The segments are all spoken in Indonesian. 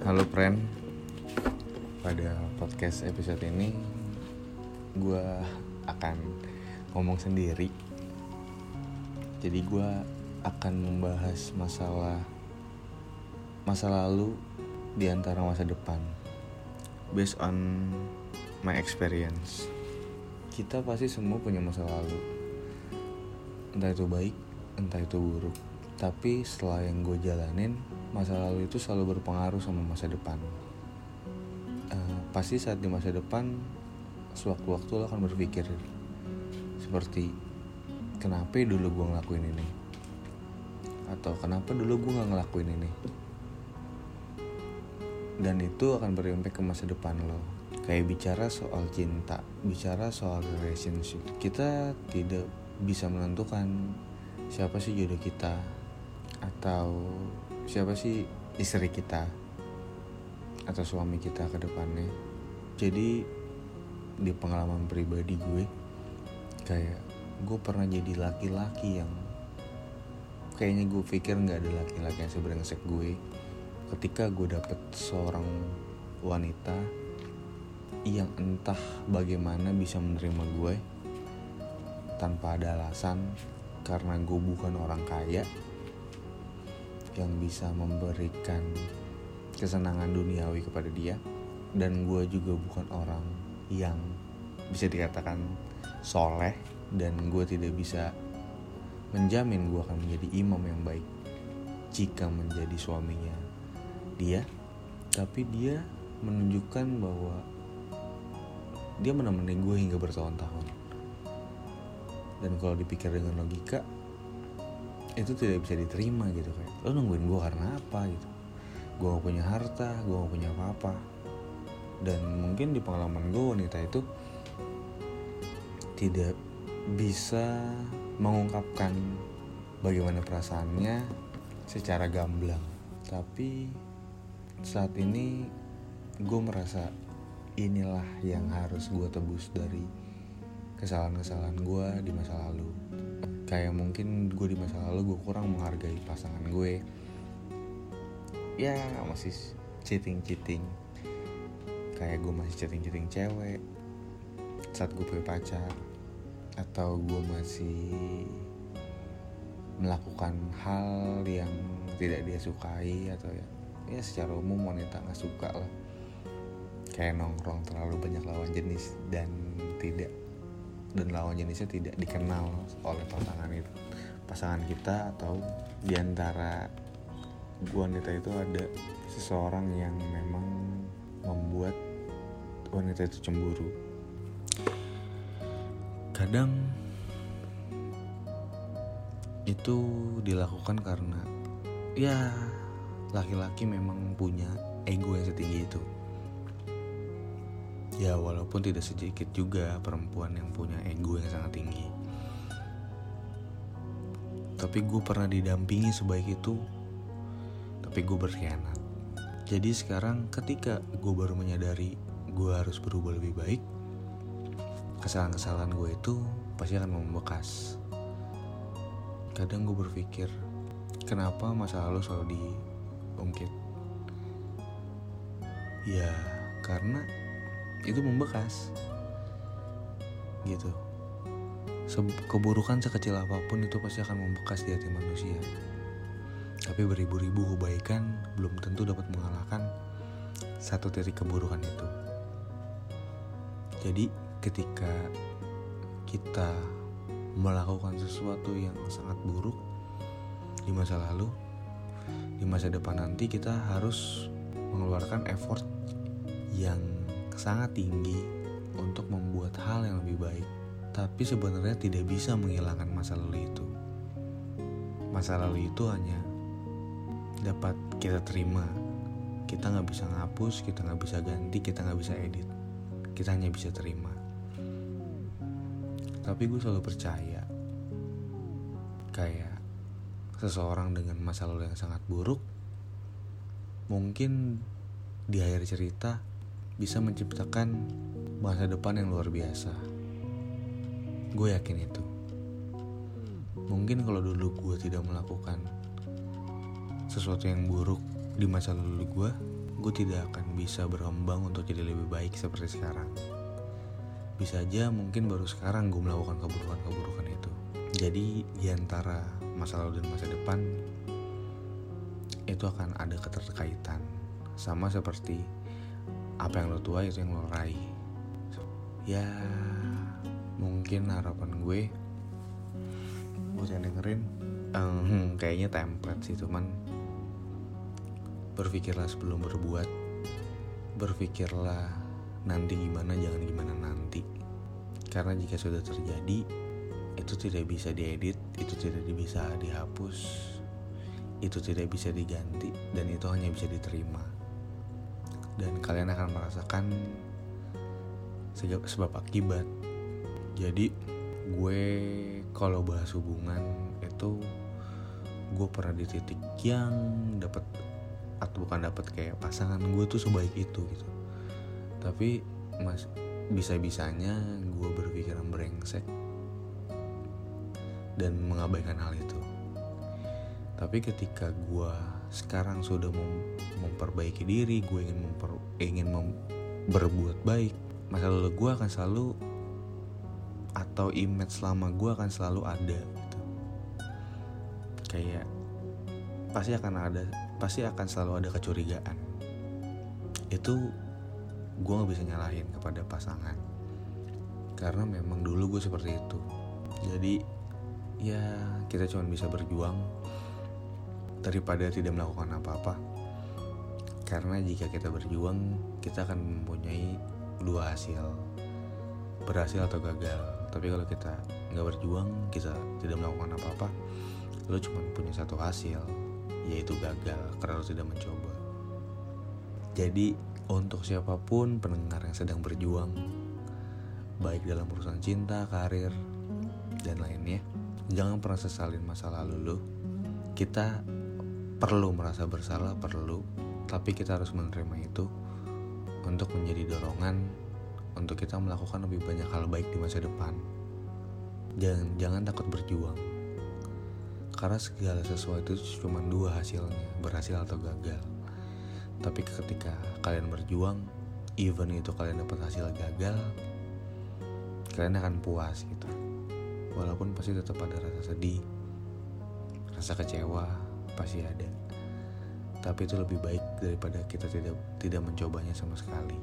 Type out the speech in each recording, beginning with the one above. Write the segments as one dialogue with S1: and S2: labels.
S1: Halo friend. Pada podcast episode ini Gue akan ngomong sendiri. Jadi gue akan membahas masalah Masa lalu di antara masa depan. Based on my experience. Kita pasti semua punya masa lalu. Entah itu baik, entah itu buruk Tapi setelah yang gue jalanin masa lalu itu selalu berpengaruh sama masa depan. Uh, pasti saat di masa depan, sewaktu-waktu lo akan berpikir seperti kenapa dulu gue ngelakuin ini, atau kenapa dulu gue nggak ngelakuin ini. Dan itu akan berimpact ke masa depan lo. Kayak bicara soal cinta, bicara soal relationship, kita tidak bisa menentukan siapa sih jodoh kita atau siapa sih istri kita? Atau suami kita ke depannya? Jadi di pengalaman pribadi gue kayak gue pernah jadi laki-laki yang kayaknya gue pikir nggak ada laki-laki yang sebrengsek gue. Ketika gue dapet seorang wanita yang entah bagaimana bisa menerima gue tanpa ada alasan karena gue bukan orang kaya yang bisa memberikan kesenangan duniawi kepada dia. Dan gue juga bukan orang yang bisa dikatakan soleh dan gue tidak bisa menjamin gue akan menjadi imam yang baik jika menjadi suaminya dia. Tapi dia menunjukkan bahwa dia menemani gue hingga bertahun-tahun. Dan kalau dipikir dengan logika itu tidak bisa diterima gitu kayak lo nungguin gue karena apa gitu. Gue gak punya harta gue gak punya apa-apa. Dan mungkin di pengalaman gue wanita itu tidak bisa mengungkapkan bagaimana perasaannya secara gamblang. Tapi saat ini gue merasa inilah yang harus gue tebus dari kesalahan-kesalahan gue di masa lalu kayak mungkin gue di masa lalu gue kurang menghargai pasangan gue. Ya masih cheating cheating kayak gue masih cheating cheating cewek saat gue punya pacar atau gue masih melakukan hal yang tidak dia sukai atau ya ya secara umum wanita nggak suka lah. Kayak nongkrong terlalu banyak lawan jenis dan tidak dan lawan jenisnya tidak dikenal oleh pasangan itu. Pasangan kita atau di antara wanita itu ada seseorang yang memang membuat wanita itu cemburu. Kadang itu dilakukan karena ya laki-laki memang punya ego yang setinggi itu ya walaupun tidak sedikit juga perempuan yang punya ego yang sangat tinggi. Tapi gue pernah didampingi sebaik itu. Tapi gue berkhianat. Jadi sekarang ketika gue baru menyadari gue harus berubah lebih baik kesalahan-kesalahan gue itu pasti akan membekas. Kadang gue berpikir kenapa masa lalu selalu diungkit? Ya karena itu membekas. Gitu. Keburukan sekecil apa pun itu pasti akan membekas di hati manusia. Tapi beribu-ribu kebaikan belum tentu dapat mengalahkan satu titik keburukan itu. Jadi ketika kita melakukan sesuatu yang sangat buruk di masa lalu di masa depan nanti kita harus mengeluarkan effort yang sangat tinggi untuk membuat hal yang lebih baik, tapi sebenarnya tidak bisa menghilangkan masa lalu itu. Masa lalu itu hanya dapat kita terima. Kita nggak bisa ngapus, kita nggak bisa ganti, kita nggak bisa edit. Kita hanya bisa terima. Tapi gue selalu percaya, kayak seseorang dengan masa lalu yang sangat buruk, mungkin di akhir cerita bisa menciptakan masa depan yang luar biasa. Gue yakin itu. Mungkin kalau dulu gue tidak melakukan sesuatu yang buruk di masa lalu gue, gue tidak akan bisa berkembang untuk jadi lebih baik seperti sekarang. Bisa aja mungkin baru sekarang gue melakukan keburukan-keburukan itu. Jadi di antara masa lalu dan masa depan itu akan ada keterkaitan. Sama seperti apa yang lo tua itu yang lo raih. Ya mungkin harapan gue buat yang dengerin um, kayaknya template sih cuman berpikirlah sebelum berbuat. Berpikirlah nanti gimana jangan gimana nanti. Karena jika sudah terjadi itu tidak bisa diedit itu tidak bisa dihapus itu tidak bisa diganti dan itu hanya bisa diterima dan kalian akan merasakan sebab akibat. Jadi gue kalau bahas hubungan itu gue pernah di titik yang dapat atau bukan dapat kayak pasangan gue tuh sebaik itu gitu. Tapi mas bisa-bisanya gue berpikiran brengsek dan mengabaikan hal itu. Tapi ketika gue sekarang sudah mem memperbaiki diri gue ingin memper ingin mem berbuat baik masa lalu gue akan selalu atau image selama gue akan selalu ada gitu. Kayak pasti akan ada pasti akan selalu ada kecurigaan. Itu gue nggak bisa nyalahin kepada pasangan. Karena memang dulu gue seperti itu. Jadi ya kita cuma bisa berjuang daripada tidak melakukan apa-apa. Karena jika kita berjuang kita akan mempunyai dua hasil. Berhasil atau gagal. Tapi kalau kita nggak berjuang kita tidak melakukan apa-apa lo cuma punya satu hasil yaitu gagal karena lo tidak mencoba. Jadi untuk siapa pun pendengar yang sedang berjuang baik dalam urusan cinta, karir, dan lainnya jangan pernah sesalin masa lalu lo. Kita perlu merasa bersalah perlu tapi kita harus menerima itu untuk menjadi dorongan untuk kita melakukan lebih banyak hal baik di masa depan. Jangan jangan takut berjuang. Karena segala sesuatu itu cuma dua hasilnya, berhasil atau gagal. Tapi ketika kalian berjuang, even itu kalian dapat hasil gagal, kalian akan puas gitu. Walaupun pasti tetap ada rasa sedih, rasa kecewa, pasti ada. Tapi itu lebih baik daripada kita tidak tidak mencobanya sama sekali.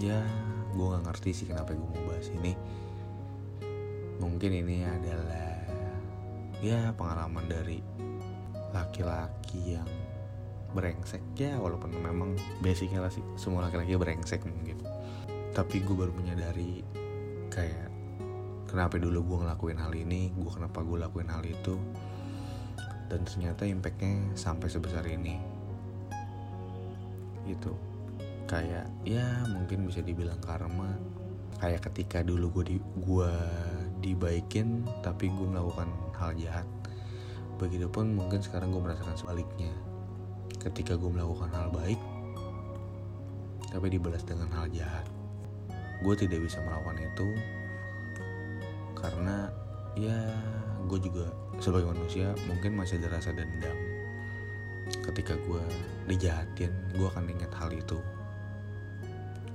S1: Ya gue nggak ngerti sih kenapa gue mau bahas ini. Mungkin ini adalah ya pengalaman dari laki-laki yang brengsek. Ya walaupun memang basicnya lah sih semua laki-laki brengsek mungkin. Tapi gue baru menyadari kayak kenapa dulu gue ngelakuin hal ini gue kenapa gue lakuin hal itu dan ternyata impactnya sampai sebesar ini. Gitu. Kayak ya mungkin bisa dibilang karma. Kayak ketika dulu gue di gua dibaikin tapi gue melakukan hal jahat. Begitupun mungkin sekarang gue merasakan sebaliknya. Ketika gue melakukan hal baik tapi dibalas dengan hal jahat. Gue tidak bisa melakukan itu karena ya gue juga sebagai manusia mungkin masih ada rasa dendam ketika gue dijahatin. Gue akan ingat hal itu.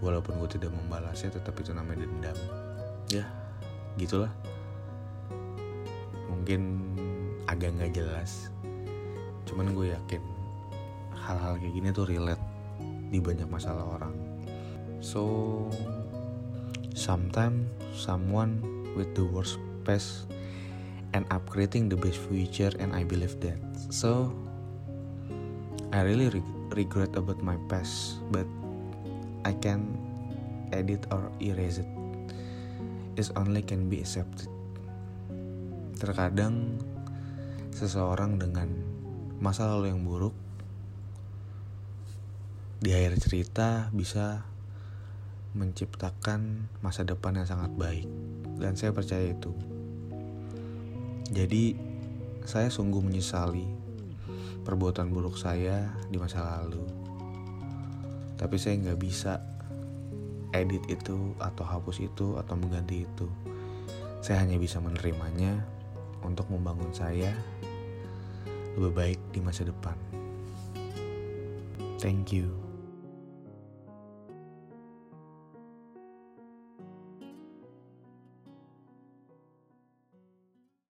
S1: Walaupun gue tidak membalasnya tetap itu namanya dendam. Ya. Gitulah. Mungkin agak nggak jelas. Cuman gue yakin hal-hal kayak gini tuh relate di banyak masalah orang. So sometimes someone with the worst past and upgrading the best future and I believe that so I really re regret about my past but I can edit or erase it. It only can be accepted. Terkadang seseorang dengan masa lalu yang buruk di akhir cerita bisa menciptakan masa depan yang sangat baik dan saya percaya itu. Jadi saya sungguh menyesali perbuatan buruk saya di masa lalu. Tapi saya nggak bisa edit itu atau hapus itu atau mengganti itu. Saya hanya bisa menerimanya untuk membangun saya lebih baik di masa depan. Thank you.